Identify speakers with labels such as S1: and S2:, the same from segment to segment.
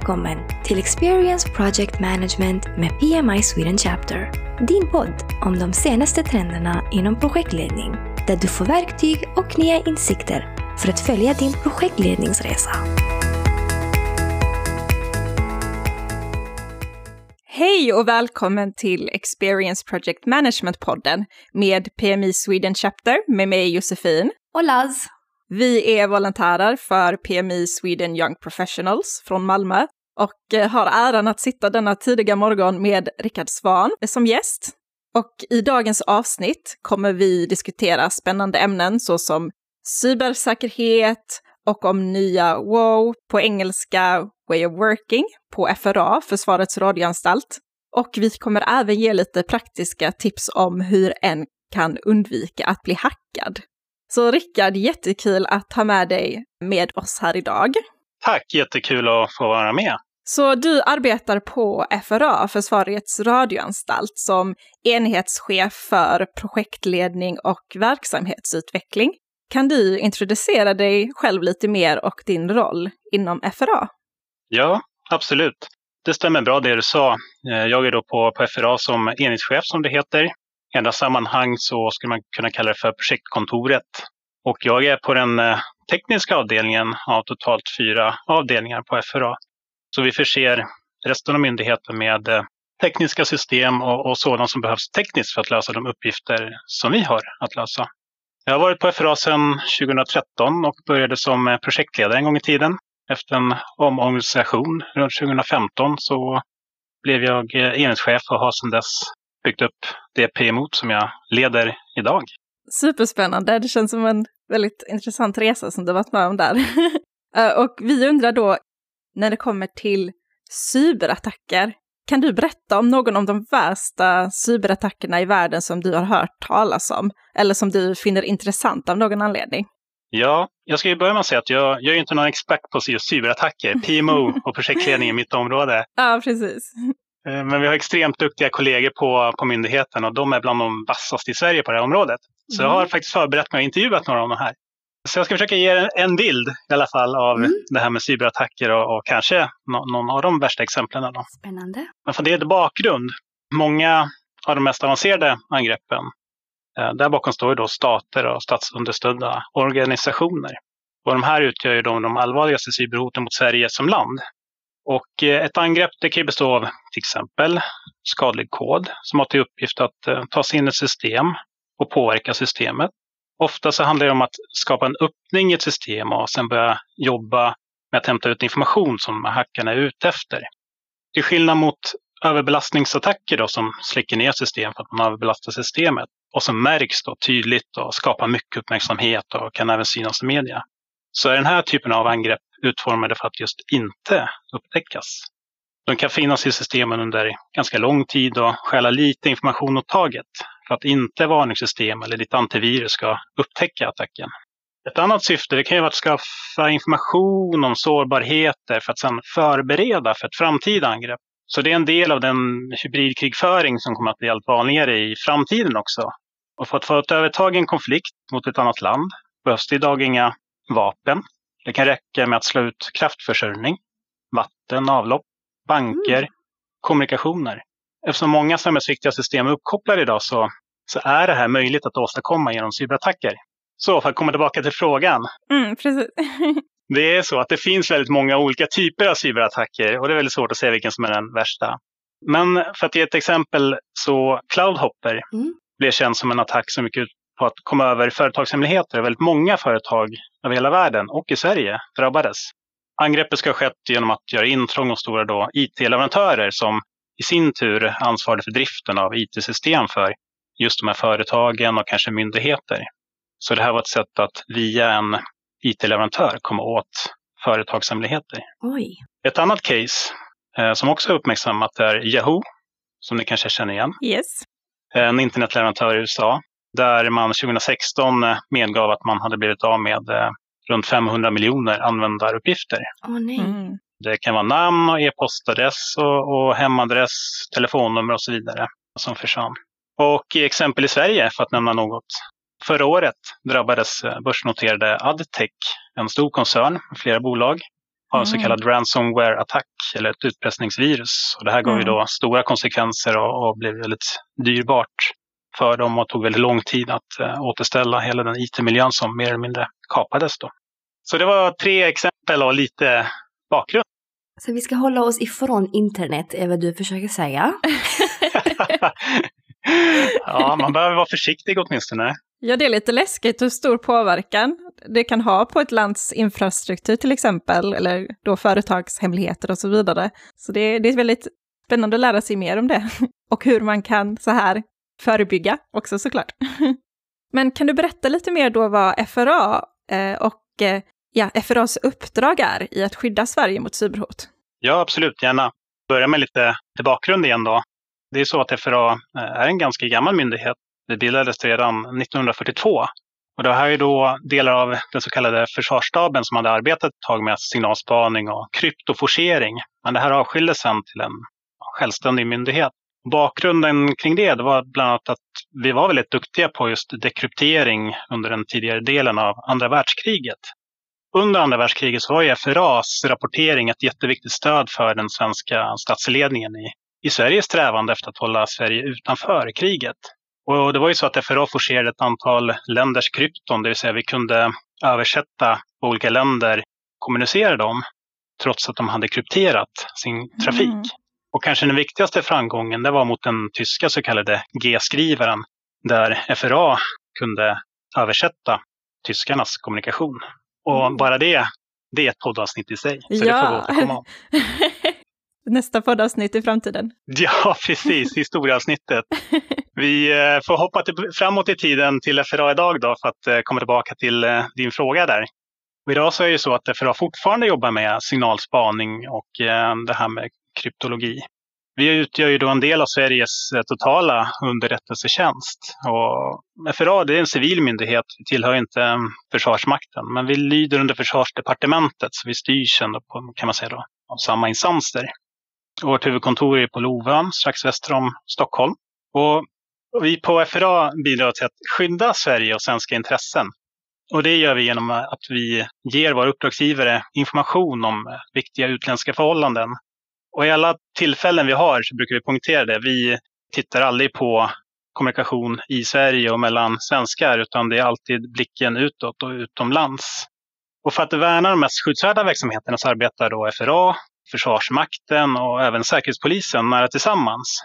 S1: Välkommen till Experience Project Management med PMI Sweden Chapter. Din podd om de senaste trenderna inom projektledning. Där du får verktyg och nya insikter för att följa din projektledningsresa.
S2: Hej och välkommen till Experience Project Management-podden med PMI Sweden Chapter med mig Josefin.
S3: Och Laz.
S2: Vi är volontärer för PMI Sweden Young Professionals från Malmö och eh, har äran att sitta denna tidiga morgon med Rickard Svan som gäst. Och i dagens avsnitt kommer vi diskutera spännande ämnen såsom cybersäkerhet och om nya WOW på engelska Way of Working på FRA, Försvarets radioanstalt. Och vi kommer även ge lite praktiska tips om hur en kan undvika att bli hackad. Så Rickard, jättekul att ha med dig med oss här idag.
S4: Tack, jättekul att få vara med.
S2: Så du arbetar på FRA, Försvarets radioanstalt, som enhetschef för projektledning och verksamhetsutveckling. Kan du introducera dig själv lite mer och din roll inom FRA?
S4: Ja, absolut. Det stämmer bra det du sa. Eh, jag är då på, på FRA som enhetschef som det heter. I andra sammanhang så skulle man kunna kalla det för projektkontoret. Och jag är på den eh, tekniska avdelningen av totalt fyra avdelningar på FRA. Så vi förser resten av myndigheten med eh, tekniska system och, och sådant som behövs tekniskt för att lösa de uppgifter som vi har att lösa. Jag har varit på FRA sedan 2013 och började som eh, projektledare en gång i tiden. Efter en omorganisation runt 2015 så blev jag enhetschef och har sedan dess byggt upp det PMO som jag leder idag.
S2: Superspännande. Det känns som en väldigt intressant resa som du varit med om där. Eh, och vi undrar då, när det kommer till cyberattacker, kan du berätta om någon av de värsta cyberattackerna i världen som du har hört talas om? Eller som du finner intressant av någon anledning?
S4: Ja, jag ska ju börja med att säga att jag, jag är inte någon expert på just cyberattacker. PMO och projektledning är mitt område.
S2: Ja, precis.
S4: Eh, men vi har extremt duktiga kollegor på, på myndigheten och de är bland de vassaste i Sverige på det här området. Så jag har mm. faktiskt förberett mig och intervjuat några av de här. Så jag ska försöka ge en bild i alla fall av mm. det här med cyberattacker och, och kanske no, någon av de värsta exemplen. Då.
S3: Spännande.
S4: Men för det är bakgrund. Många av de mest avancerade angreppen, eh, där bakom står ju då stater och statsunderstödda organisationer. Och de här utgör ju de, de allvarligaste cyberhoten mot Sverige som land. Och eh, ett angrepp det kan bestå av till exempel skadlig kod som har till uppgift att eh, ta sig in i ett system och påverka systemet. Ofta så handlar det om att skapa en öppning i ett system och sen börja jobba med att hämta ut information som hackarna är ute efter. Till skillnad mot överbelastningsattacker då, som släcker ner system för att man överbelastar systemet och som märks då tydligt och skapar mycket uppmärksamhet och kan även synas i media. Så är den här typen av angrepp utformade för att just inte upptäckas. De kan finnas i systemen under ganska lång tid och stjäla lite information åt taget för att inte varningssystem eller ditt antivirus ska upptäcka attacken. Ett annat syfte det kan ju vara att skaffa information om sårbarheter för att sedan förbereda för ett framtida angrepp. Så det är en del av den hybridkrigföring som kommer att bli allt vanligare i framtiden också. Och för att få ett övertag i en konflikt mot ett annat land behövs det idag inga vapen. Det kan räcka med att slå ut kraftförsörjning, vatten, avlopp, banker, mm. kommunikationer. Eftersom många samhällsviktiga system är uppkopplade idag så, så är det här möjligt att åstadkomma genom cyberattacker. Så för att komma tillbaka till frågan.
S2: Mm, precis.
S4: det är så att det finns väldigt många olika typer av cyberattacker och det är väldigt svårt att säga vilken som är den värsta. Men för att ge ett exempel så Cloudhopper mm. blev känd som en attack som gick ut på att komma över företagshemligheter. Väldigt många företag över hela världen och i Sverige drabbades. Angreppet ska ha skett genom att göra intrång hos stora IT-leverantörer som i sin tur ansvarade för driften av IT-system för just de här företagen och kanske myndigheter. Så det här var ett sätt att via en IT-leverantör komma åt företagshemligheter.
S3: Oj.
S4: Ett annat case eh, som också är uppmärksammat är Yahoo, som ni kanske känner igen.
S2: Yes.
S4: En internetleverantör i USA där man 2016 eh, medgav att man hade blivit av med eh, runt 500 miljoner användaruppgifter.
S3: Oh, nej. Mm.
S4: Det kan vara namn, och e-postadress och, och hemadress, telefonnummer och så vidare som försvann. Och exempel i Sverige, för att nämna något. Förra året drabbades eh, börsnoterade Adtech, en stor koncern med flera bolag, av så mm. kallad ransomware-attack eller ett utpressningsvirus. Och det här gav mm. ju då stora konsekvenser och, och, blev väldigt dyrbart för dem och tog väldigt lång tid att uh, återställa hela den IT-miljön som mer eller mindre kapades. Då. Så det var tre exempel och lite bakgrund.
S1: Så vi ska hålla oss ifrån internet, är vad du försöker säga?
S4: ja, man behöver vara försiktig åtminstone.
S2: Ja, det är lite läskigt hur stor påverkan det kan ha på ett lands infrastruktur till exempel, eller då företagshemligheter och så vidare. Så det, det är väldigt spännande att lära sig mer om det. Och hur man kan så här förebygga också såklart. Men kan du berätta lite mer då vad FRA eh, och eh, ja, FRAs uppdrag är i att skydda Sverige mot cyberhot?
S4: Ja, absolut, gärna. Börja med lite bakgrund igen då. Det är så att FRA eh, är en ganska gammal myndighet. Det bildades redan 1942. Och det här är då delar av den så kallade försvarsstaben som hade arbetat ett tag med signalspaning och kryptoforcering. Men det här avskildes sen till en självständig myndighet. Bakgrunden kring det, det var bland annat att vi var väldigt duktiga på just dekryptering under den tidigare delen av andra världskriget. Under andra världskriget så var ju FRAs rapportering ett jätteviktigt stöd för den svenska statsledningen i, i Sveriges strävande efter att hålla Sverige utanför kriget. Och det var ju så att FRA forcerade ett antal länders krypton, det vill säga vi kunde översätta vad olika länder kommunicerade dem trots att de hade krypterat sin trafik. Mm. Och kanske den viktigaste framgången det var mot den tyska så kallade G-skrivaren där FRA kunde översätta tyskarnas kommunikation. Och mm. bara det, det är ett poddavsnitt i sig. Så ja. det får vi återkomma om.
S2: Nästa poddavsnitt i framtiden.
S4: Ja, precis. Historieavsnittet. Vi eh, får hoppa till, framåt i tiden till FRA idag då för att eh, komma tillbaka till eh, din fråga där. Och idag så är det så att FRA fortfarande jobbar med signalspaning och det här med kryptologi. Vi utgör ju då en del av Sveriges eh, totala underrättelsetjänst. Och FRA det är en civil myndighet, vi tillhör inte mm, Försvarsmakten, men vi lyder under Försvarsdepartementet, så vi styrs ändå på, kan man säga då, av samma instanser. Vårt huvudkontor är på Lovön, strax väster om Stockholm. Och vi på FRA bidrar till att skydda Sverige och svenska intressen. Och det gör vi genom att vi ger våra uppdragsgivare information om eh, viktiga utländska förhållanden. Och i alla tillfällen vi har så brukar vi poängtera det. Vi tittar aldrig på kommunikation i Sverige och mellan svenskar, utan det är alltid blicken utåt och utomlands. Och för att värna de mest skyddsvärda verksamheterna så arbetar då FRA, Försvarsmakten och även Säkerhetspolisen nära tillsammans.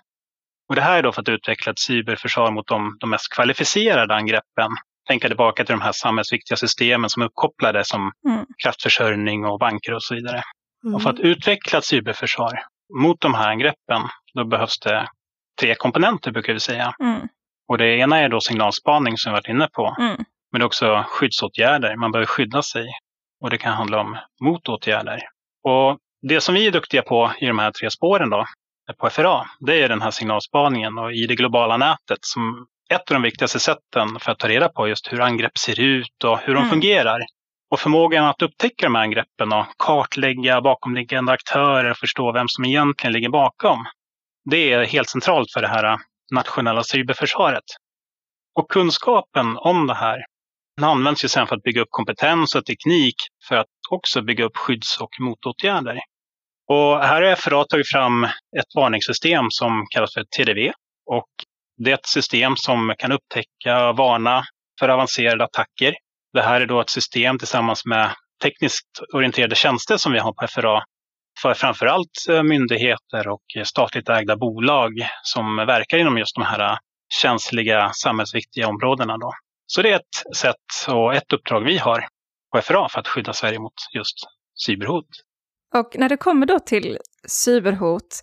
S4: Och det här är då för att utveckla ett cyberförsvar mot de, de mest kvalificerade angreppen. Tänka tillbaka till de här samhällsviktiga systemen som är uppkopplade som mm. kraftförsörjning och banker och så vidare. Mm. Och för att utveckla ett cyberförsvar mot de här angreppen, då behövs det tre komponenter brukar vi säga. Mm. Och det ena är då signalspaning som vi varit inne på. Mm. Men det är också skyddsåtgärder. Man behöver skydda sig. Och det kan handla om motåtgärder. Och det som vi är duktiga på i de här tre spåren då, på FRA, det är den här signalspaningen och i det globala nätet som ett av de viktigaste sätten för att ta reda på just hur angrepp ser ut och hur de mm. fungerar. Och förmågan att upptäcka de här angreppen och kartlägga bakomliggande aktörer och förstå vem som egentligen ligger bakom. Det är helt centralt för det här nationella cyberförsvaret. Och kunskapen om det här den används ju sen för att bygga upp kompetens och teknik för att också bygga upp skydds och motåtgärder. Och här har FRA tagit fram ett varningssystem som kallas för TDV. Och det är ett system som kan upptäcka och varna för avancerade attacker. Det här är då ett system tillsammans med tekniskt orienterade tjänster som vi har på FRA för framförallt allt myndigheter och statligt ägda bolag som verkar inom just de här eh, känsliga samhällsviktiga områdena. Då. Så det är ett sätt och ett uppdrag vi har på FRA för att skydda Sverige mot just cyberhot.
S2: Och när det kommer då till cyberhot,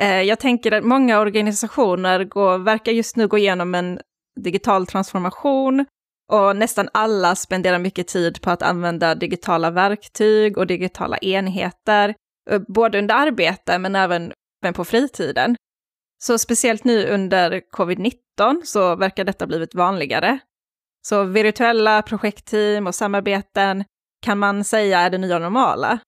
S2: eh, jag tänker att många organisationer går, verkar just nu gå igenom en digital transformation och nästan alla spenderar mycket tid på att använda digitala verktyg och digitala enheter, eh, både under arbete men även på fritiden. Så speciellt nu under covid-19 så verkar detta blivit vanligare. Så virtuella projektteam och samarbeten kan man säga är det nya normala.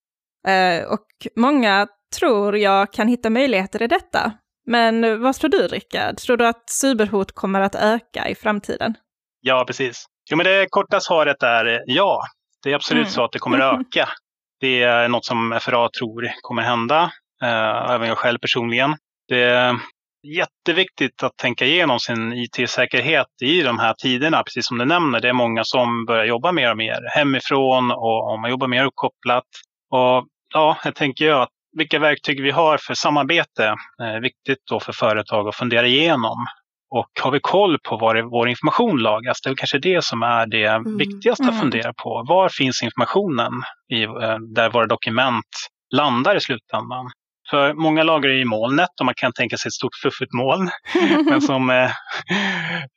S2: Eh, och många tror jag kan hitta möjligheter i detta. Men vad tror du, Rickard? Tror du att cyberhot kommer att öka i framtiden?
S4: Ja, precis. Jo, men det korta svaret är ja. Det är absolut mm. så att det kommer att öka. Det är något som FRA tror kommer hända, eh, även jag själv personligen. Det är jätteviktigt att tänka igenom sin IT-säkerhet i de här tiderna, precis som du nämner. Det är många som börjar jobba mer och mer hemifrån och, man jobbar mer uppkopplat. Och ja, jag tänker ju att vilka verktyg vi har för samarbete är viktigt då för företag att fundera igenom. Och har vi koll på var vår information lagras? Det är kanske det som är det mm. viktigaste att mm. fundera på. Var finns informationen i, eh, där våra dokument landar i slutändan? För många lagrar i molnet och man kan tänka sig ett stort fluffigt moln. Men som eh,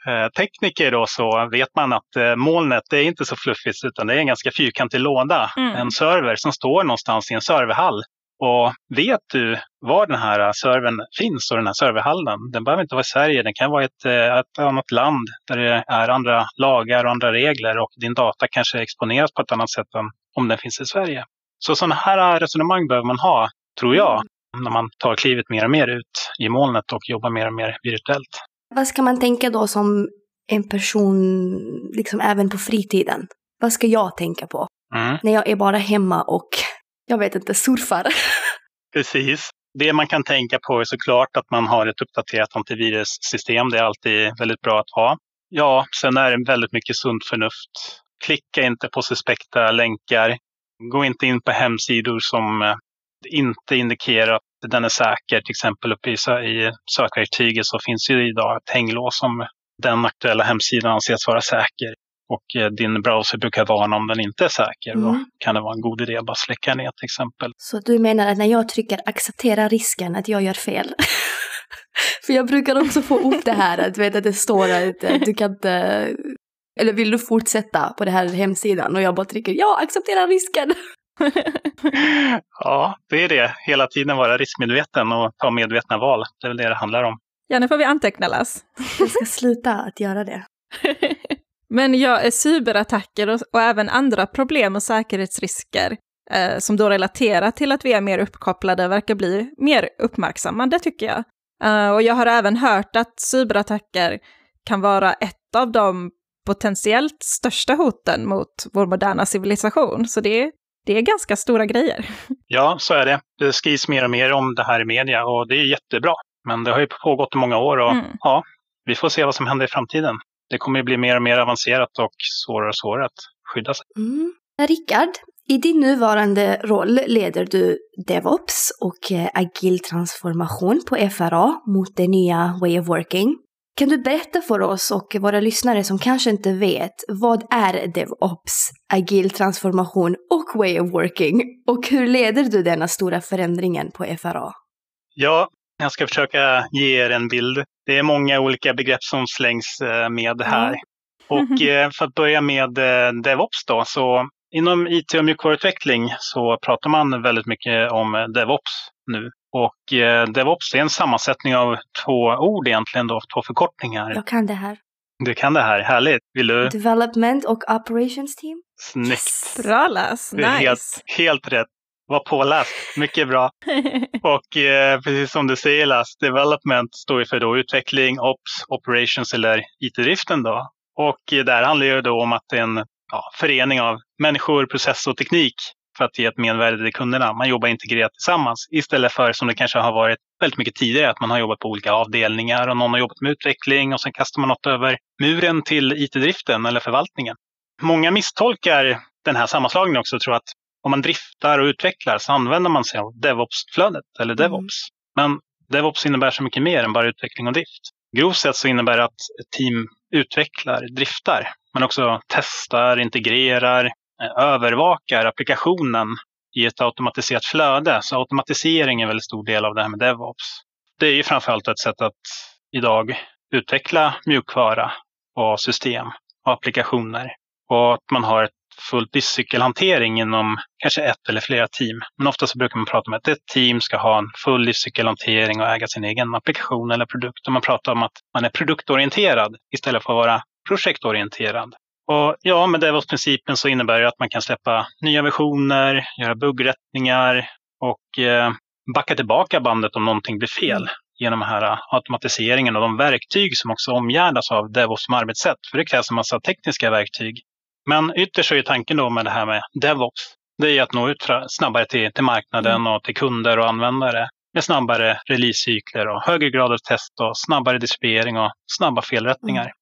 S4: eh, tekniker då så vet man att eh, molnet är inte så fluffigt utan det är en ganska fyrkantig låda, mm. en server som står någonstans i en serverhall. Och vet du var den här servern finns och den här serverhallen, den behöver inte vara i Sverige, den kan vara i ett, eh, ett annat land där det är andra lagar och andra regler och din data kanske exponeras på ett annat sätt än om den finns i Sverige. Så sådana här resonemang behöver man ha, tror jag, när man tar klivet mer och mer ut i molnet och jobbar mer och mer virtuellt.
S1: Vad ska man tänka då som en person, liksom även på fritiden? Vad ska jag tänka på? Mm. När jag är bara hemma och, jag vet inte, surfar.
S4: Precis. Det man kan tänka på är såklart att man har ett uppdaterat antivirussystem. Det är alltid väldigt bra att ha. Ja, sen är det väldigt mycket sunt förnuft. Klicka inte på suspekta länkar. Gå inte in på hemsidor som eh, inte indikerar att den är säker. Till exempel uppe i, i sökverktyget så finns ju idag ett hänglås som den aktuella hemsidan anses vara säker. Och eh, din browser brukar varna om den inte är säker. Mm. Då kan det vara en god idé att bara släcka ner till exempel.
S1: Så du menar att när jag trycker acceptera risken att jag gör fel? För jag brukar också få upp det här att, vet, att det står att eh, du kan inte eller vill du fortsätta på den här hemsidan? Och jag bara trycker ja, acceptera risken.
S4: ja, det är det. Hela tiden vara riskmedveten och ta medvetna val. Det är väl det det handlar om.
S2: Ja, nu får vi anteckna Lass.
S1: Jag ska sluta att göra det.
S2: Men ja, cyberattacker och, och, även andra problem och säkerhetsrisker eh, som då relaterar till att vi är mer uppkopplade verkar bli mer uppmärksammade tycker jag. Uh, och jag har även hört att cyberattacker kan vara ett av de potentiellt största hoten mot vår moderna civilisation. Så det det är ganska stora grejer.
S4: Ja, så är det. Det skrivs mer och mer om det här i media och det är jättebra. Men det har ju pågått i många år och mm. ja, vi får se vad som händer i framtiden. Det kommer bli mer och mer avancerat och svårare och svårare att skydda sig.
S1: Mm. Rickard, i din nuvarande roll leder du DevOps och eh, agil transformation på FRA mot det nya Way of Working. Kan du berätta för oss och våra lyssnare som kanske inte vet, vad är DevOps, agil transformation och way of working? Och hur leder du denna stora förändringen på FRA?
S4: Ja, jag ska försöka ge er en bild. Det är många olika begrepp som slängs eh, med här. Mm. Och eh, för att börja med eh, DevOps då, så inom IT och mjukvaruutveckling så pratar man väldigt mycket om DevOps nu. Och eh, DevOps är en sammansättning av två ord egentligen, då, två förkortningar.
S1: Jag kan det här.
S4: Du kan det här, härligt. Vill du?
S1: Development och Operations Team.
S4: Snyggt. Yes.
S2: Bra läs, nice.
S4: Helt, helt rätt. Var påläst, mycket bra. och eh, precis som du säger Las, development står ju för då utveckling, ops, operations eller IT-driften då. Och eh, där handlar det då om att det är en ja, förening av människor, process och teknik för att ge ett mervärde till kunderna. Man jobbar integrerat tillsammans istället för som det kanske har varit väldigt mycket tidigare, att man har jobbat på olika avdelningar och någon har jobbat med utveckling och sen kastar man något över muren till IT-driften eller förvaltningen. Många misstolkar den här sammanslagningen också och tror att om man driftar och utvecklar så använder man sig av DevOps-flödet eller mm. DevOps. Mm. Men DevOps innebär så mycket mer än bara utveckling och drift. Grovt sett så innebär det att ett team utvecklar, driftar, men också testar, integrerar, Eh, övervakar applikationen i ett automatiserat flöde. Så automatisering är en väldigt stor del av det här med DevOps. Det är ju framförallt ett sätt att idag utveckla mjukvara och system och applikationer. Och att man har ett fullt livscykelhantering inom kanske ett eller flera team. Men ofta så brukar man prata om att ett team ska ha en full livscykelhantering och äga sin egen applikation eller produkt. Och man pratar om att man är produktorienterad istället för att vara projektorienterad. Och ja, med DevOps-principen så innebär det att man kan släppa nya versioner, göra buggrättningar och eh, backa tillbaka bandet om någonting blir fel mm. genom den här automatiseringen och de verktyg som också omgärdas av DevOps som arbetssätt. För det krävs en massa tekniska verktyg. Men ytterst är tanken då med det här med DevOps det är att nå ut snabbare till, till marknaden mm. och till kunder och användare med snabbare releasecykler och högre grad av test och snabbare distribuering och snabba felrättningar. Mm.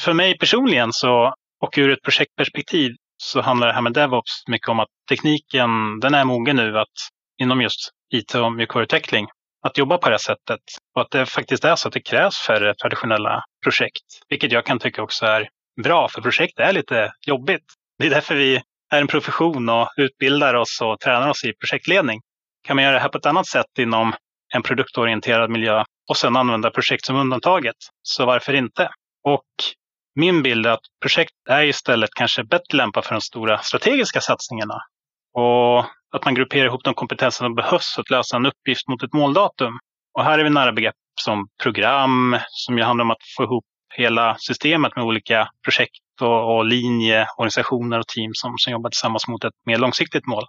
S4: För mig personligen så, och ur ett projektperspektiv så handlar det här med DevOps mycket om att tekniken den är mogen nu att inom just IT och mjukvaruutveckling att jobba på det här sättet. Och att det faktiskt är så att det krävs färre traditionella projekt. Vilket jag kan tycka också är bra, för projekt är lite jobbigt. Det är därför vi är en profession och utbildar oss och tränar oss i projektledning. Kan man göra det här på ett annat sätt inom en produktorienterad miljö och sedan använda projekt som undantaget, så varför inte? Och min bild är att projekt är istället kanske bättre lämpat för de stora strategiska satsningarna. Och att man grupperar ihop de kompetenser som behövs för att lösa en uppgift mot ett måldatum. Och här är vi nära begrepp som program, som ju handlar om att få ihop hela systemet med olika projekt och, och linje, organisationer och team som, som jobbar tillsammans mot ett mer långsiktigt mål.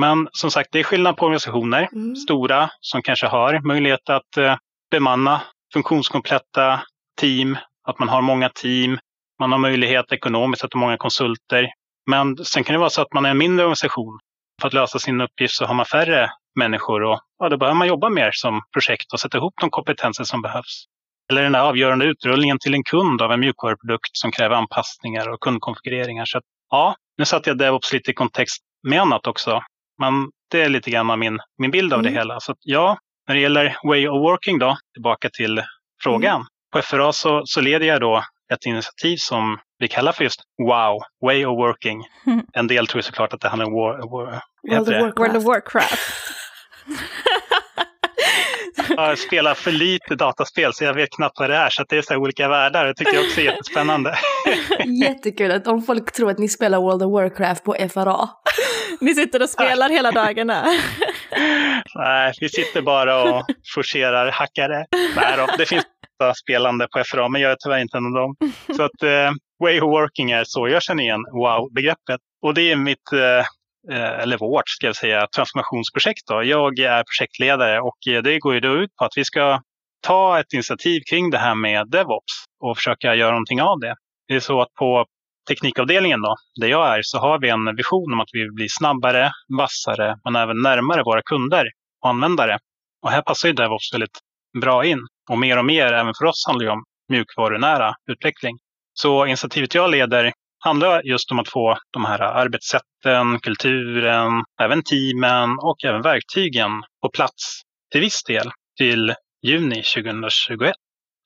S4: Men som sagt, det är skillnad på organisationer. Mm. Stora som kanske har möjlighet att eh, bemanna funktionskompletta team, att man har många team, man har möjlighet ekonomiskt att ha många konsulter. Men sen kan det vara så att man är en mindre organisation. För att lösa sin uppgift så har man färre människor och ja, då behöver man jobba mer som projekt och sätta ihop de kompetenser som behövs. Eller den där avgörande utrullningen till en kund av en mjukvaruprodukt som kräver anpassningar och kundkonfigureringar. Så att, ja, nu satte jag DevOps lite i kontext med annat också. Men det är lite grann min, min bild av mm. det hela. Så att, ja, när det gäller way of working då, tillbaka till frågan. Mm. På FRA så, så leder jag då ett initiativ som vi kallar för just WOW, Way of Working. Mm. En del tror såklart att det handlar om war, war,
S2: World, of. World of Warcraft.
S4: jag spelar för lite dataspel så jag vet knappt vad det är. Så det är så olika världar. Det tycker jag också är jättespännande.
S3: Jättekul att om folk tror att ni spelar World of Warcraft på FRA.
S2: Ni sitter och spelar hela dagarna.
S4: Nej, vi sitter bara och forcerar hackare. Nej då, det finns spelande på FRA, men jag är tyvärr inte en av dem. Så att eh, way of working är så jag känner igen wow-begreppet. Och det är mitt eh, Eh, Eh, eller vårt ska jag säga, transformationsprojekt. Då. Jag är projektledare och eh, det går ju då ut på att vi ska ta ett initiativ kring det här med DevOps och försöka göra någonting av det. Det är så att på teknikavdelningen då, där jag är, så har vi en vision om att vi vill bli snabbare, vassare, men även närmare våra kunder och användare. Och här passar ju DevOps väldigt bra in. Och mer och mer, även för oss, handlar det om mjukvarunära utveckling. Så initiativet jag leder handlar just om att få de här arbetssätten, kulturen, även teamen och även verktygen på plats till viss del till juni 2021.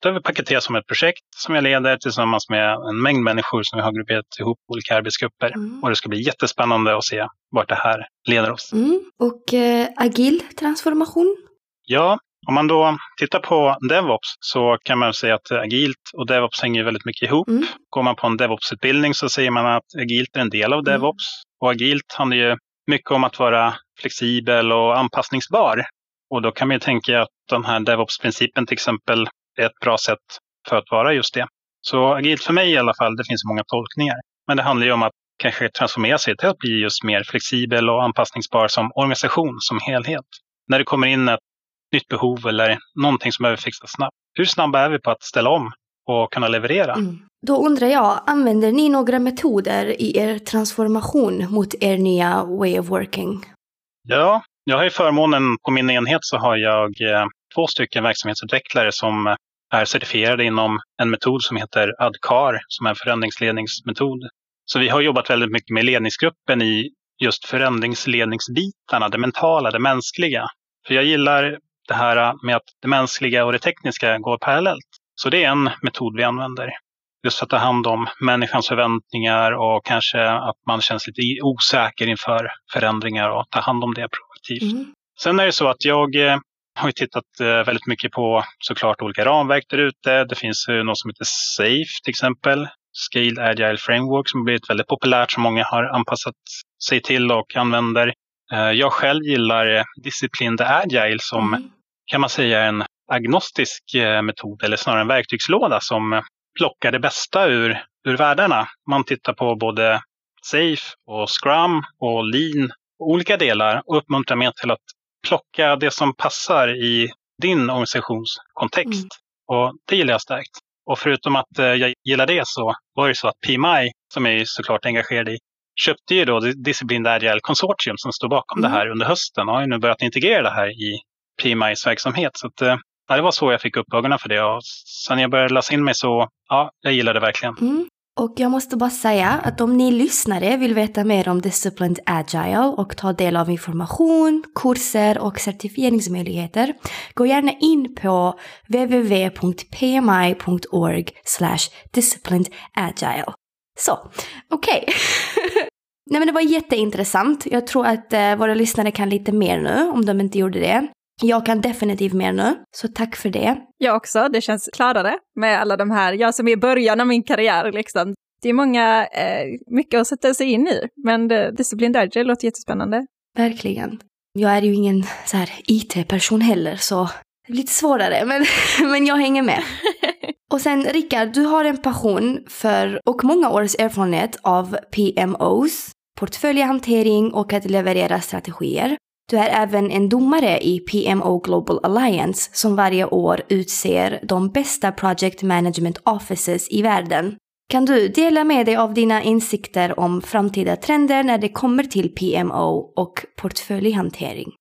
S4: Det har vi paketerat som ett projekt som jag leder tillsammans med en mängd människor som vi har grupperat ihop olika arbetsgrupper. Mm. Och det ska bli jättespännande att se vart det här leder oss.
S3: Mm. Och eh, agil transformation?
S4: Ja, om man då tittar på DevOps så kan man säga att agilt och DevOps hänger väldigt mycket ihop. Mm. Går man på en DevOps-utbildning så säger man att agilt är en del av mm. DevOps. Och agilt handlar ju mycket om att vara flexibel och anpassningsbar. Och då kan man ju tänka att den här DevOps-principen till exempel är ett bra sätt för att vara just det. Så agilt för mig i alla fall, det finns många tolkningar. Men det handlar ju om att kanske transformera sig till att bli just mer flexibel och anpassningsbar som organisation, som helhet. När det kommer in ett nytt behov eller någonting som behöver fixas snabbt. Hur snabba är vi på att ställa om och kunna leverera? Mm.
S3: Då undrar jag, använder ni några metoder i er transformation mot er nya way of working?
S4: Ja, jag har ju förmånen på min enhet så har jag eh, två stycken verksamhetsutvecklare som är certifierade inom en metod som heter ADCAR, som är en förändringsledningsmetod. Så vi har jobbat väldigt mycket med ledningsgruppen i just förändringsledningsbitarna, det mentala, det mänskliga. För jag gillar det här med att det mänskliga och det tekniska går parallellt. Så det är en metod vi använder. Just för att ta hand om människans förväntningar och kanske att man känns lite osäker inför förändringar och ta hand om det proaktivt. Mm. Sen är det så att jag eh, har tittat eh, väldigt mycket på såklart olika ramverk där ute. Det finns något som heter SAFE till exempel. Scaled Agile Framework som blivit väldigt populärt som många har anpassat sig till och använder. Eh, jag själv gillar Disciplined Agile som mm. Kan man säga en agnostisk eh, metod eller snarare en verktygslåda som plockar det bästa ur, ur världarna. Man tittar på både Safe och Scrum och Lean, olika delar och uppmuntrar mer till att plocka det som passar i din organisationskontext. Mm. Och det gillar jag starkt. Och förutom att eh, jag gillar det så var det så att PMI, som jag är såklart engagerad i, köpte ju då Disciplined Agile Consortium som står bakom
S3: Mm.
S4: det här under hösten och har ju nu börjat integrera det här i PMIs verksamhet. Så att, eh, ja, det var så jag fick upp ögonen för det och sen jag började läsa in mig så, ja, jag gillar det verkligen.
S3: Mm. Och jag måste bara säga att om ni lyssnare vill veta mer om Disciplined Agile och ta del av information, kurser och certifieringsmöjligheter, gå gärna in på www.pmi.org disciplinedagile. Så, okej. Nej men det var jätteintressant. Jag tror att eh, våra lyssnare kan lite mer nu, om de inte gjorde det. Jag kan definitivt mer nu, så tack för det.
S2: Jag också, det känns klarare med alla de här, jag som är i början av min karriär liksom. Det är många, eh, mycket att sätta sig in i, men det, Disciplined Agile låter jättespännande.
S3: Verkligen. Jag är ju ingen så här IT-person heller, så det är lite svårare, men, men jag hänger med. Och sen Rickard, du har en passion för och många års erfarenhet av PMOs, portföljhantering och att leverera strategier. Du är även en domare i PMO Global Alliance som varje år utser de bästa project management offices i världen. Kan du dela med dig av dina insikter om framtida trender när det kommer till PMO och portföljhantering?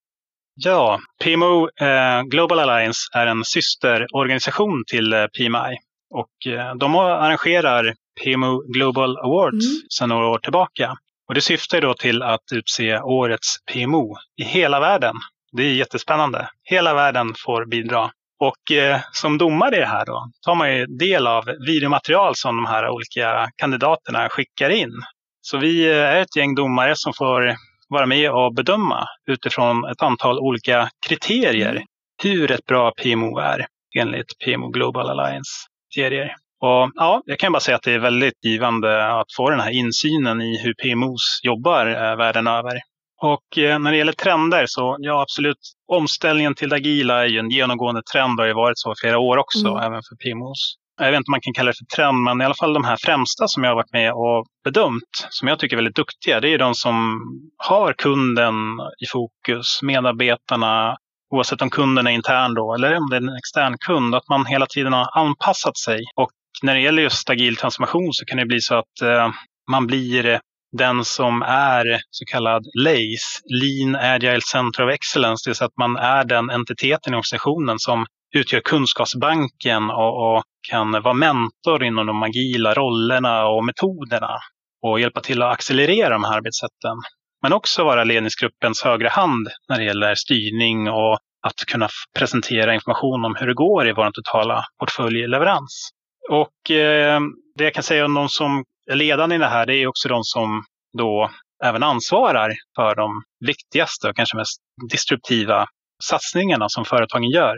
S4: Ja, PMO eh, Global Alliance är en systerorganisation till eh, PMI och eh, de arrangerar PMO Global Awards
S3: Mm.
S4: sedan några år tillbaka. Och det syftar då till att utse årets PMO i hela världen. Det är jättespännande. Hela världen får bidra. Och eh, som domare i det här då tar man ju del av videomaterial som de här olika kandidaterna skickar in. Så vi eh, är ett gäng domare som får vara med och bedöma utifrån ett antal olika kriterier hur ett bra PMO är enligt PMO Global Alliance kriterier. Och ja, jag kan bara säga att det är väldigt givande att få den här insynen i hur PMOs jobbar eh, världen över. Och eh, när det gäller trender så ja, absolut. Omställningen till det agila är ju en genomgående trend och har ju varit så i flera år också,
S3: Mm.
S4: även för PMOs. Jag vet inte om man kan kalla det för trend, men i alla fall de här främsta som jag har varit med och bedömt, som jag tycker är väldigt duktiga, det är de som har kunden i fokus, medarbetarna, oavsett om kunden är intern då eller om det är en extern kund, att man hela tiden har anpassat sig. Och när det gäller just agil transformation så kan det bli så att eh, man blir eh, den som är så kallad LACE, Lean Agile Center of Excellence, det vill säga att man är den entiteten i organisationen som utgör kunskapsbanken och, och kan vara mentor inom de agila rollerna och metoderna och hjälpa till att accelerera de här arbetssätten. Men också vara ledningsgruppens högra hand när det gäller styrning och att kunna presentera information om hur det går i vår totala portföljleverans. Och eh, det jag kan säga om de som är ledande i det här, det är också de som då även ansvarar för de viktigaste och kanske mest disruptiva satsningarna som företagen gör.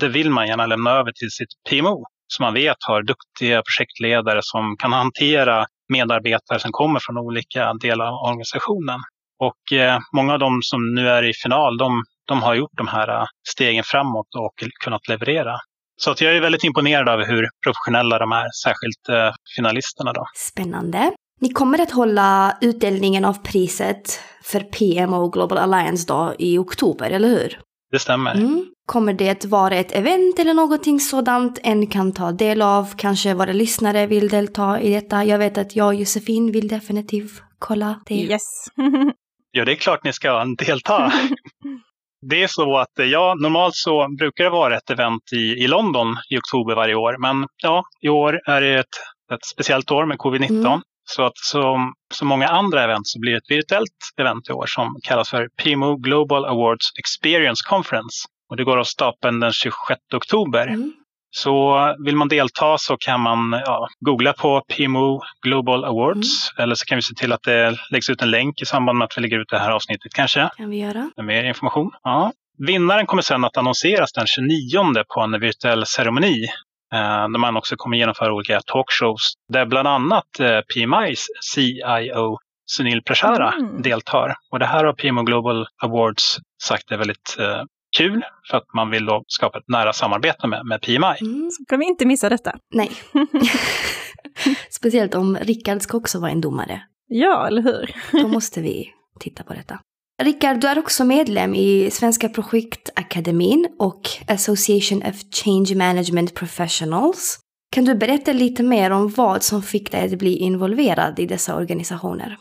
S4: Det vill man gärna lämna över till sitt PMO som man vet har duktiga projektledare som kan hantera medarbetare som kommer från olika delar av organisationen. Och eh, många av dem som nu är i final, de, de har gjort de här eh, stegen framåt och kunnat leverera. Så att jag är väldigt imponerad över hur professionella de är, särskilt eh, finalisterna. Då.
S3: Spännande. Ni kommer att hålla utdelningen av priset för PMO Global Alliance då i oktober, eller hur?
S4: Det stämmer.
S3: Mm. Kommer det vara ett event eller någonting sådant en kan ta del av? Kanske våra lyssnare vill delta i detta? Jag vet att jag och Josefin vill definitivt kolla det.
S2: Yes.
S4: Ja, det är klart ni ska delta. Det är så att eh, ja, normalt så brukar det vara ett event i, i London i oktober varje år. Men ja, i år är det ett, ett speciellt år med covid-19.
S3: Mm.
S4: Så att som så många andra event så blir det ett virtuellt event i år som kallas för PMO Global Awards Experience Conference. Och det går av stapeln den 26 oktober.
S3: Mm.
S4: Så vill man delta så kan man ja, googla på PMO Global Awards. Eller så kan vi se till att det läggs ut en länk i samband med att vi lägger ut det här avsnittet kanske.
S3: Kan vi göra?
S4: Med mer information. Ja. Vinnaren kommer sedan att annonseras den 29 på en virtuell ceremoni. Eh, där man också kommer genomföra olika talkshows. Där bland annat eh, PMIs CIO Sunil Prashara
S2: Mm.
S4: deltar. Och det här har PMO Global Awards sagt är väldigt eh, kul. För att man vill då skapa ett nära samarbete med, med PMI.
S3: Mm.
S2: Så kan vi inte missa detta.
S3: Nej. Speciellt om Rickard ska också vara en domare.
S2: Ja, eller hur?
S3: Då måste vi titta på detta. Rickard, du är också medlem i Svenska Projektakademin och Association of Change Management Professionals. Kan du berätta lite mer om vad som fick dig att bli involverad i dessa organisationer?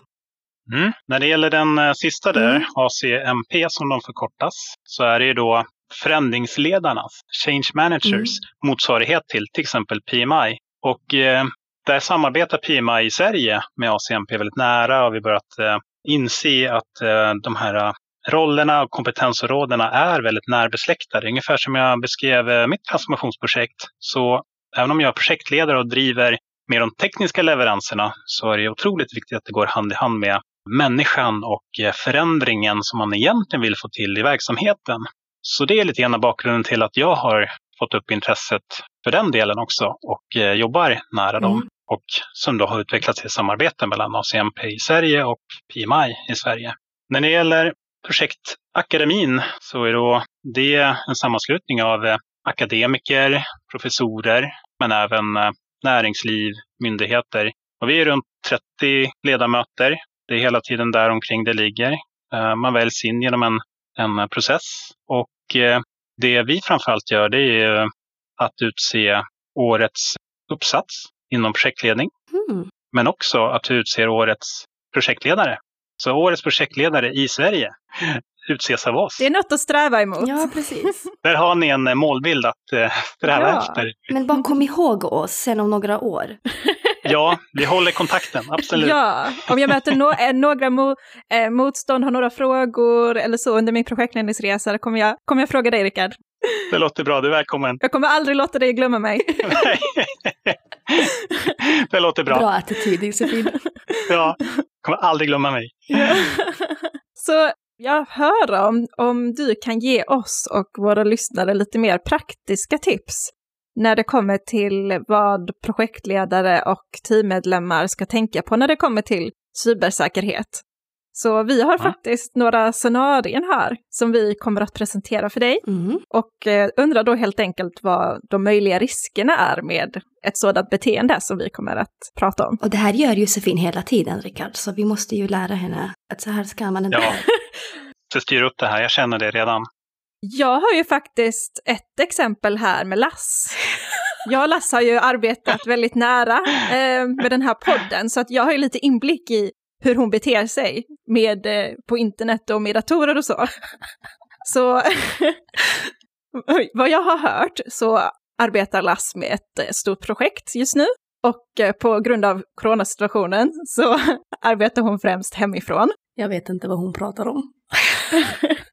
S4: Mm. När det gäller den eh, sista där,
S3: Mm.
S4: ACMP som de förkortas, så är det ju då förändringsledarnas, change managers,
S3: Mm.
S4: motsvarighet till till exempel PMI. Och eh, där samarbetar PMI i Sverige med ACMP väldigt nära och vi har börjat eh, inse att eh, de här eh, rollerna och kompetensområdena är väldigt närbesläktade. Ungefär som jag beskrev eh, mitt transformationsprojekt. Så även om jag är projektledare och driver med de tekniska leveranserna så är det otroligt viktigt att det går hand i hand med människan och eh, förändringen som man egentligen vill få till i verksamheten. Så det är lite grann bakgrunden till att jag har fått upp intresset för den delen också och eh, jobbar nära dem.
S3: Mm.
S4: Och som då har utvecklats i samarbete mellan ACMP i Sverige och PMI i Sverige. När det gäller projektakademin så är då det en sammanslutning av eh, akademiker, professorer, men även näringsliv, myndigheter. Och vi är runt 30 ledamöter. Det är hela tiden där omkring det ligger. Eh, Man väljs in genom en, en process. Och eh, det vi framförallt gör det är att utse årets uppsats inom projektledning.
S3: Mm.
S4: Men också att vi utser årets projektledare. Så årets projektledare i Sverige utses av oss.
S2: Det är något att sträva emot.
S3: Ja, precis.
S4: Där har ni en eh, målbild att eh, sträva
S2: Ja.
S4: efter.
S3: Men bara kom ihåg oss sen om några år.
S4: Ja, vi håller kontakten, absolut.
S2: Ja, om jag möter no eh, några mo eh, motstånd, har några frågor eller så under min projektledningsresa, kommer jag, kommer jag fråga dig Rickard.
S4: Det låter bra, du är välkommen.
S2: Jag kommer aldrig låta dig glömma mig.
S4: Nej. det låter bra.
S3: Bra attityd Josefin.
S4: Ja, kommer aldrig glömma mig.
S2: Så jag hör om, om du kan ge oss och våra lyssnare lite mer praktiska tips när det kommer till vad projektledare och teammedlemmar ska tänka på när det kommer till cybersäkerhet. Så vi har
S4: Ja.
S2: faktiskt några scenarier här som vi kommer att presentera för dig
S3: Mm.
S2: och eh, undrar då helt enkelt vad de möjliga riskerna är med ett sådant beteende som vi kommer att prata om.
S3: Och det här gör Josefin hela tiden, Rickard, så vi måste ju lära henne att så här ska man inte.
S4: Ja, så styr upp det här, jag känner det redan.
S2: Jag har ju faktiskt ett exempel här med Lass. Jag och Lass har ju arbetat väldigt nära eh, med den här podden, så att jag har ju lite inblick i hur hon beter sig med, eh, på internet och med datorer och så. Så vad jag har hört så arbetar Lass med ett eh, stort projekt just nu. Och eh, på grund av coronasituationen så arbetar hon främst hemifrån.
S3: Jag vet inte vad hon pratar om.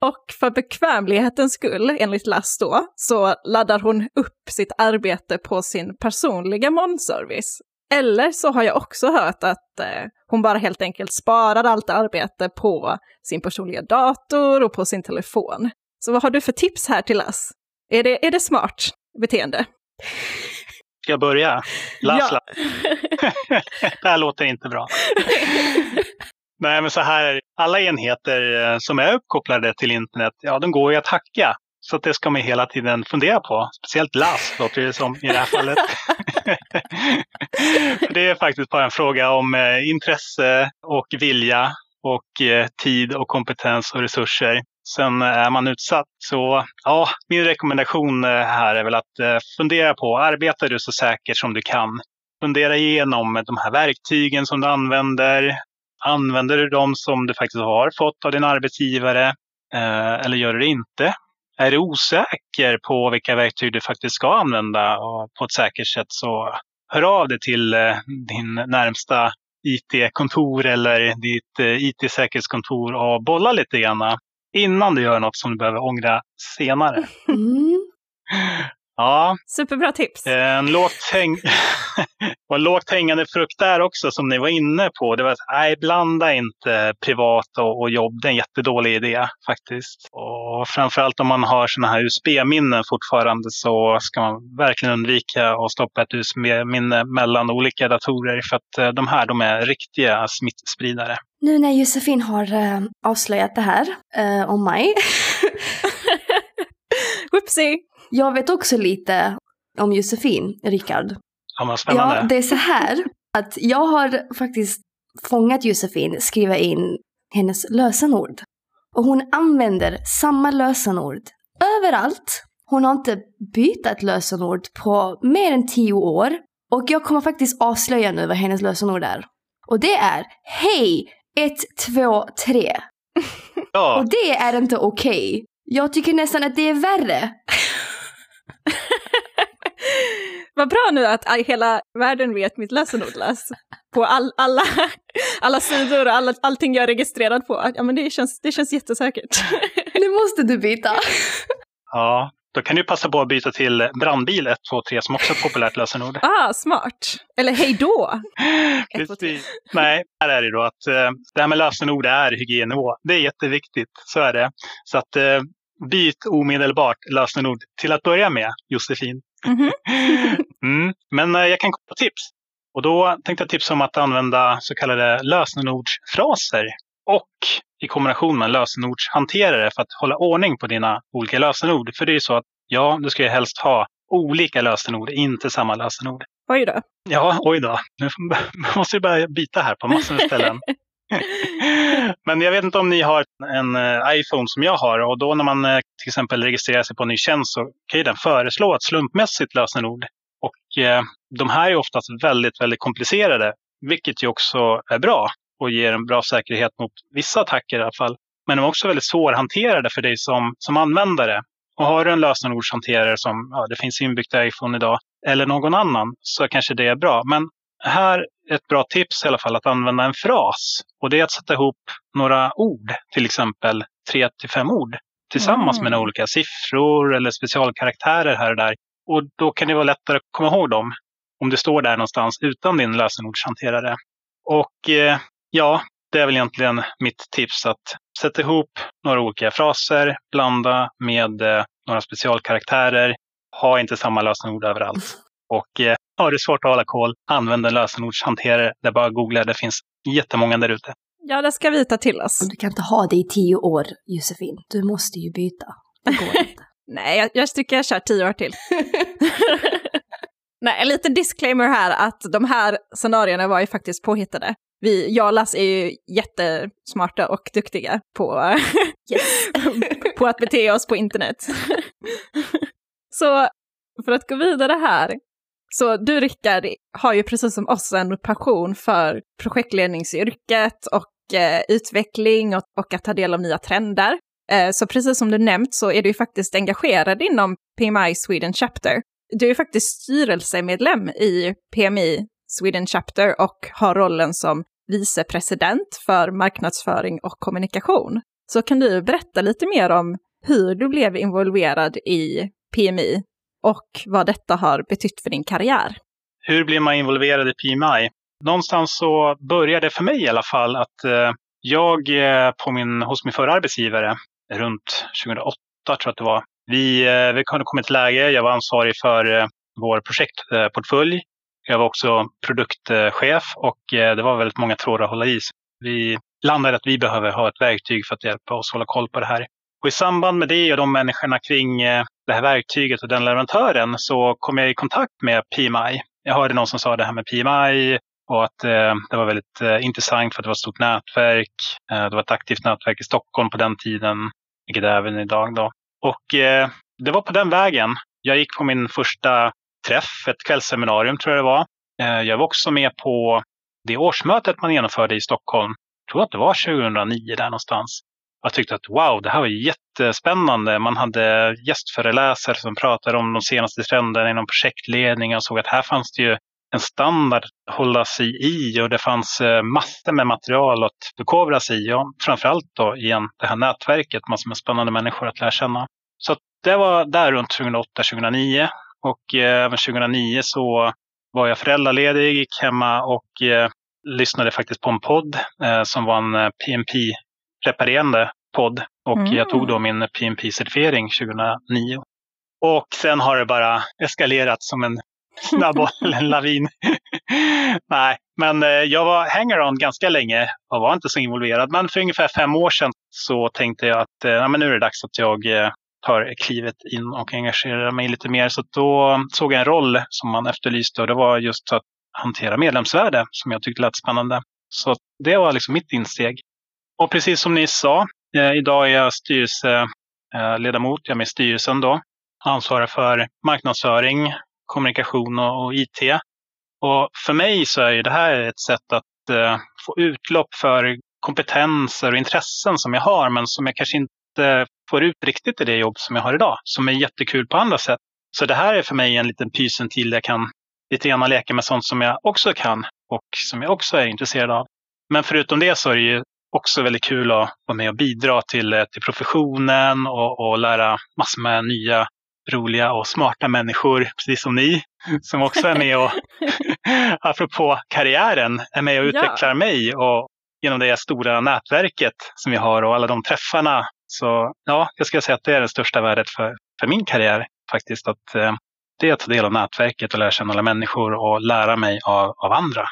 S2: Och för bekvämlighetens skull, enligt Lass då, så laddar hon upp sitt arbete på sin personliga molnservice. Eller så har jag också hört att eh, hon bara helt enkelt sparar allt arbete på sin personliga dator och på sin telefon. Så vad har du för tips här till Lass? Är det, är det smart beteende?
S4: Ska jag börja? Lasla.
S2: Ja.
S4: det här låter inte bra. Nej, men så här är det. Alla enheter eh, som är uppkopplade till internet, ja, de går ju att hacka. Så det ska man hela tiden fundera på. Speciellt last låter det som i det här fallet. det är faktiskt bara en fråga om eh, intresse och vilja och eh, tid och kompetens och resurser. Sen är man utsatt. Så ja, min rekommendation här är väl att fundera på, arbetar du så säkert som du kan? Fundera igenom de här verktygen som du använder. Använder du dem som du faktiskt har fått av din arbetsgivare? Eh, eller gör du det inte? Är du osäker på vilka verktyg du faktiskt ska använda och på ett säkert sätt så hör av dig till eh, din närmsta IT-kontor eller ditt eh, IT-säkerhetskontor och bolla lite grann innan du gör något som du behöver ångra senare.
S3: Mm.
S4: Ja,
S2: Superbra tips.
S4: en lågt, häng... och en lågt hängande frukt där också som ni var inne på. Det var att nej, blanda inte privat och, och jobb. Det är en jättedålig idé faktiskt. Och framförallt om man har sådana här USB-minnen fortfarande så ska man verkligen undvika att stoppa ett USB-minne mellan olika datorer för att eh, de här de är riktiga smittspridare.
S3: Nu när Josefin har eh, avslöjat det här eh, om mig.
S2: Whoopsie!
S3: Jag vet också lite om Josefin, Rickard.
S4: Ja, vad spännande.
S3: Ja, det är så här att jag har faktiskt fångat Josefin skriva in hennes lösenord. Och hon använder samma lösenord överallt. Hon har inte bytt ett lösenord på mer än tio år. Och jag kommer faktiskt avslöja nu vad hennes lösenord är. Och det är Hej 123.
S4: Ja,
S3: Och det är inte okej. Jag tycker nästan att det är värre.
S2: Vad bra nu att hela världen vet mitt lösenord läs. På all, alla, alla sidor och alla, allting jag är registrerad på. Ja men det känns, det känns jättesäkert.
S3: Nu måste du byta.
S4: ja. Då kan du passa på att byta till brandbil 123 som också är ett populärt lösenord.
S2: Ah, smart. Eller hej då.
S4: Precis. Nej, här är det då att eh, det här med lösenord är hygiennivå. Det är jätteviktigt, så är det. Så att eh, byt omedelbart lösenord till att börja med, Josefin.
S2: Mhm.
S4: Mm. Men eh, jag kan komma på tips. Och då tänkte jag tipsa om att använda så kallade lösenordsfraser och i kombination med en lösenordshanterare för att hålla ordning på dina olika lösenord. För det är ju så att ja, du ska ju helst ha olika lösenord, inte samma lösenord.
S2: Oj då.
S4: Ja, oj då. Nu måste vi börja byta här på massor med ställen. Men jag vet inte om ni har en eh, iPhone som jag har och då när man eh, till exempel registrerar sig på en ny tjänst så kan ju den föreslå ett slumpmässigt lösenord. Och eh, de här är oftast väldigt, väldigt komplicerade, vilket ju också är bra och ger en bra säkerhet mot vissa attacker i alla fall. Men de är också väldigt svårhanterade för dig som, som användare. Och har du en lösenordshanterare som ja, det finns inbyggt i iPhone idag, eller någon annan, så kanske det är bra. Men här är ett bra tips i alla fall att använda en fras. Och det är att sätta ihop några ord, till exempel tre till fem ord, tillsammans med
S2: Mm.
S4: några olika siffror eller specialkaraktärer här och där. Och då kan det vara lättare att komma ihåg dem om det står där någonstans utan din lösenordshanterare. Och eh, ja, det är väl egentligen mitt tips att sätta ihop några olika fraser, blanda med eh, några specialkaraktärer. Ha inte samma lösenord överallt. Och eh, har du svårt att hålla koll, använd en lösenordshanterare. Det är bara att googla, det finns jättemånga där ute.
S2: Ja, det ska vi ta till oss.
S3: Du kan inte ha det i tio år, Josefin. Du måste ju byta. Det går inte.
S2: Nej, jag, jag tycker jag kör tio år till. Nej, en liten disclaimer här att de här scenarierna var ju faktiskt påhittade. Vi, jag och Lass är ju jättesmarta och duktiga på,
S3: Yes.
S2: på att bete oss på internet. Så för att gå vidare här, så du Rickard har ju precis som oss en passion för projektledningsyrket och eh, utveckling och, och att ta del av nya trender. Eh, så precis som du nämnt så är du ju faktiskt engagerad inom PMI Sweden Chapter. Du är ju faktiskt styrelsemedlem i PMI Sweden Chapter och har rollen som vicepresident för marknadsföring och kommunikation. Så kan du berätta lite mer om hur du blev involverad i PMI och vad detta har betytt för din karriär?
S4: Hur blir man involverad i PMI? Någonstans så började det för mig i alla fall att eh, jag eh, på min, hos min förra arbetsgivare runt 2008 tror jag att det var. Vi, eh, vi kunde komma till läge, jag var ansvarig för vår projektportfölj. Jag var också produktchef och det var väldigt många trådar att hålla i. Vi landade att vi behöver ha ett verktyg för att hjälpa oss hålla koll på det här. Och i samband med det och de människorna kring det här verktyget och den leverantören så kom jag i kontakt med PMI. Jag hörde någon som sa det här med PMI och att eh, det var väldigt eh, intressant för att det var ett stort nätverk. Eh, det var ett aktivt nätverk i Stockholm på den tiden, vilket det är även idag. Då. Och eh, det var på den vägen. Jag gick på min första träff, ett kvällsseminarium tror jag det var. Eh, jag var också med på det årsmötet man genomförde i Stockholm. Jag tror att det var 2009 där någonstans. Jag tyckte att wow, det här var jättespännande. Man hade gästföreläsare som pratade om de senaste trenderna inom projektledning och såg att här fanns det ju en standard att hålla sig i och det fanns eh, massor med material att förkovra sig i. Och framförallt då igen det här nätverket, massor med spännande människor att lära känna. Så det var där runt 2008-2009 och eh, även 2009 så var jag föräldraledig, gick hemma och eh, lyssnade faktiskt på en podd eh, som var en eh, PMP-preparerande podd. Och
S2: Mm.
S4: jag tog då min PMP-certifiering 2009. Och sen har det bara eskalerat som en snöboll en lavin. Nej, men eh, jag var hanger-on ganska länge och var inte så involverad. Men för ungefär fem år sedan så tänkte jag att eh, ja, men nu är det dags att jag eh, tar klivet in och engagerar mig lite mer. Så då såg jag en roll som man efterlyste och det var just att hantera medlemsvärde som jag tyckte lät spännande. Så det var liksom mitt insteg. Och precis som ni sa, Eh, idag är jag styrelseledamot, eh, jag är med i styrelsen då. Ansvarar för marknadsföring, kommunikation och, och IT. Och för mig så är det här ett sätt att eh, få utlopp för kompetenser och intressen som jag har, men som jag kanske inte får ut riktigt i det jobb som jag har idag, som är jättekul på andra sätt. Så det här är för mig en liten pysentil där jag kan lite grann leka med sånt som jag också kan och som jag också är intresserad av. Men förutom det så är det ju också väldigt kul att vara med och bidra till, eh, till professionen och, och lära massor med nya roliga och smarta människor, precis som ni, som också är med och, apropå karriären, är med och utvecklar ja. mig och genom det stora nätverket som vi har och alla de träffarna. Så ja, jag skulle säga att det är det största värdet för, för min karriär faktiskt, att eh, det är att ta del av nätverket och lära känna alla människor och lära mig av, av andra.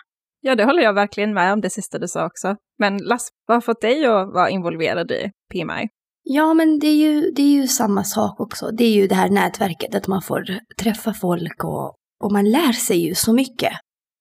S2: Ja, det håller jag verkligen med om det sista du sa också. Men Lass, vad har fått dig att vara involverad i PMI?
S3: Ja, men det är, ju, det är ju samma sak också. Det är ju det här nätverket, att man får träffa folk och, och man lär sig ju så mycket.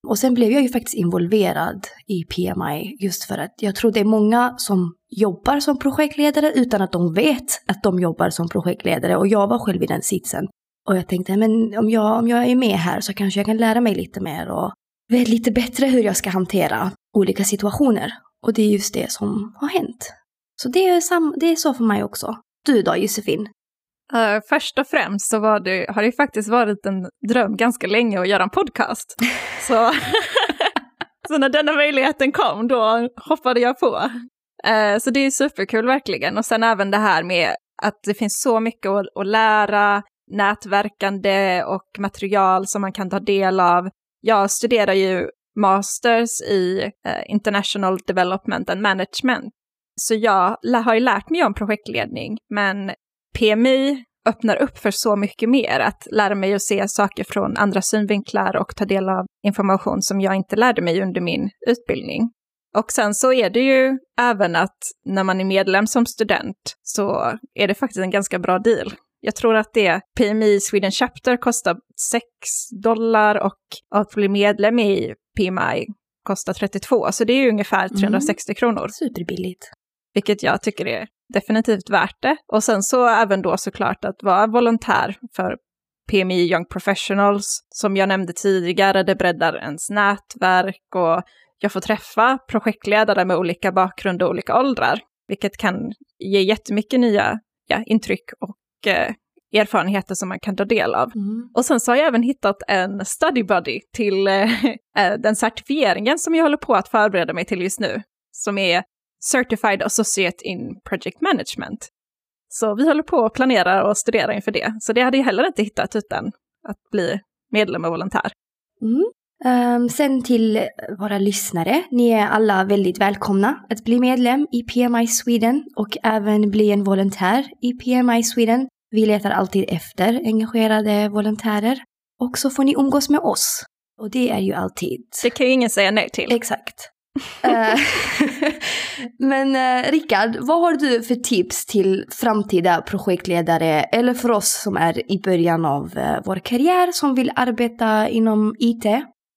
S3: Och sen blev jag ju faktiskt involverad i PMI just för att jag tror det är många som jobbar som projektledare utan att de vet att de jobbar som projektledare och jag var själv i den sitsen. Och jag tänkte, men om jag, om jag är med här så kanske jag kan lära mig lite mer och vet lite bättre hur jag ska hantera olika situationer. Och det är just det som har hänt. Så det är, sam, det är så för mig också. Du då Josefin?
S2: Uh, först och främst så var det, har det faktiskt varit en dröm ganska länge att göra en podcast. så, så när denna möjligheten kom då hoppade jag på. Uh, så det är superkul verkligen. Och sen även det här med att det finns så mycket att, att lära, nätverkande och material som man kan ta del av. Jag studerar ju masters i eh, International Development and Management så jag har ju lärt mig om projektledning, men PMI öppnar upp för så mycket mer, att lära mig att se saker från andra synvinklar och ta del av information som jag inte lärde mig under min utbildning. Och sen så är det ju även att när man är medlem som student så är det faktiskt en ganska bra deal. Jag tror att det PMI Sweden Chapter kostar 6 dollar och att bli medlem i PMI kostar 32, så det är ju ungefär 360 mm. kronor.
S3: Superbilligt
S2: vilket jag tycker är definitivt värt det. Och sen så även då såklart att vara volontär för PMI Young Professionals, som jag nämnde tidigare, det breddar ens nätverk och jag får träffa projektledare med olika bakgrund och olika åldrar, vilket kan ge jättemycket nya ja, intryck och eh, erfarenheter som man kan ta del av. Mm. Och sen så har jag även hittat en study buddy till eh, eh den certifieringen som jag håller på att förbereda mig till just nu, som är Certified Associate in Project Management. Så vi håller på att planera och studera inför det. Så det hade jag heller inte hittat utan att bli medlem och volontär.
S3: Mm. Um, sen till våra lyssnare, ni är alla väldigt välkomna att bli medlem i PMI Sweden och även bli en volontär i PMI Sweden. Vi letar alltid efter engagerade volontärer. Och så får ni umgås med oss. Och det är ju alltid...
S2: Det kan ju ingen säga nej till.
S3: Exakt. Eh, men eh, Rickard, vad har du för tips till framtida projektledare eller för oss som är i början av eh, vår karriär som vill arbeta inom IT?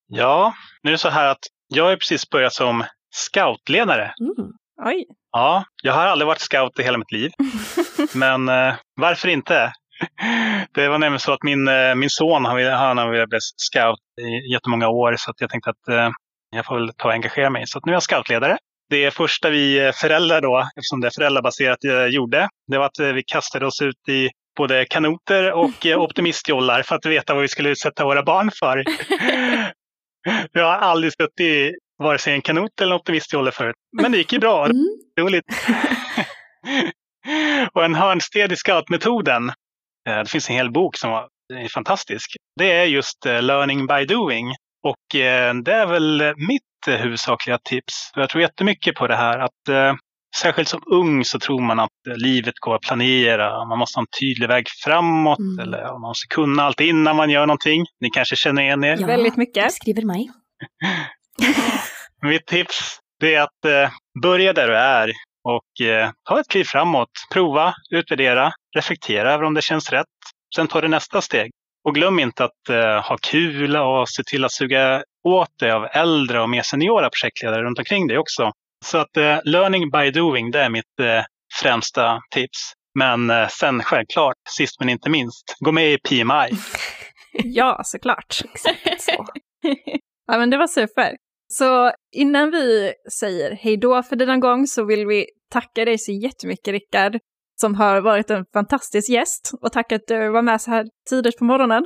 S4: Ja, nu är det så här att jag har precis börjat som scoutledare.
S2: Mm. Oj.
S4: Ja, jag har aldrig varit scout i hela mitt liv. Men eh, varför inte? Det var nämligen så att min, min son han, han har velat bli scout i jättemånga år så att jag tänkte att eh, jag får väl ta och engagera mig. Så nu är jag scoutledare. Det första vi föräldrar då, eftersom det är föräldrabaserat, eh, gjorde, det var att eh, vi kastade oss ut i både kanoter och eh, optimistjollar för att veta vad vi skulle utsätta våra barn för. jag har aldrig suttit vare sig en kanot eller en optimistjolle förut. Men det gick ju bra. Mm. Roligt. och en hörnsten i scoutmetoden, det finns en hel bok som är fantastisk. Det är just learning by doing. Och eh, det är väl mitt eh, huvudsakliga tips. Jag tror jättemycket på det här att eh, särskilt som ung så tror man att livet går att planera. Man måste ha en tydlig väg framåt mm. eller man måste kunna allt innan man gör någonting. Ni kanske känner igen er?
S2: Ja, väldigt mycket.
S3: Skriver mig.
S4: Mitt tips det är att eh, börja där du är och eh, ta ett kliv framåt. Prova, utvärdera, reflektera över om det känns rätt. Sen tar du nästa steg. Och glöm inte att eh, ha kul och se till att suga åt dig av äldre och mer seniora projektledare runt omkring dig också. Så att eh, learning by doing, det är mitt eh, främsta tips. Men eh, sen självklart, sist men inte minst, gå med i PMI.
S2: ja, såklart.
S3: Exakt så.
S2: ja, men det var super.
S5: Så innan vi säger hej då för denna gång så vill vi tacka dig så jättemycket Rickard, som har varit en fantastisk gäst och tack att du var med så här tidigt på morgonen.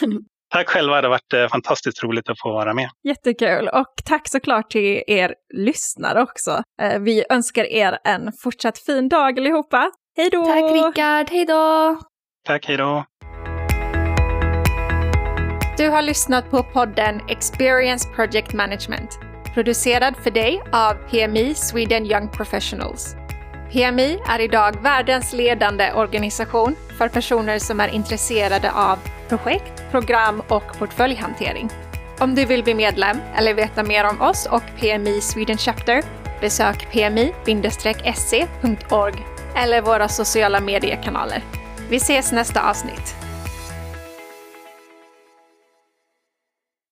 S4: Tack själva, det har varit eh, fantastiskt roligt att få vara med.
S5: Jättekul och tack såklart till er lyssnare också. Eh, vi önskar er en fortsatt fin dag allihopa. Hej då!
S3: Tack Rickard, hej då!
S4: Tack, hej då!
S2: Du har lyssnat på podden Experience Project Management, producerad för dig av PMI Sweden Young Professionals. PMI är idag världens ledande organisation för personer som är intresserade av projekt, program och portföljhantering. Om du vill bli medlem eller veta mer om oss och PMI Sweden Chapter, besök pmi-se.org eller våra sociala mediekanaler. Vi ses nästa avsnitt.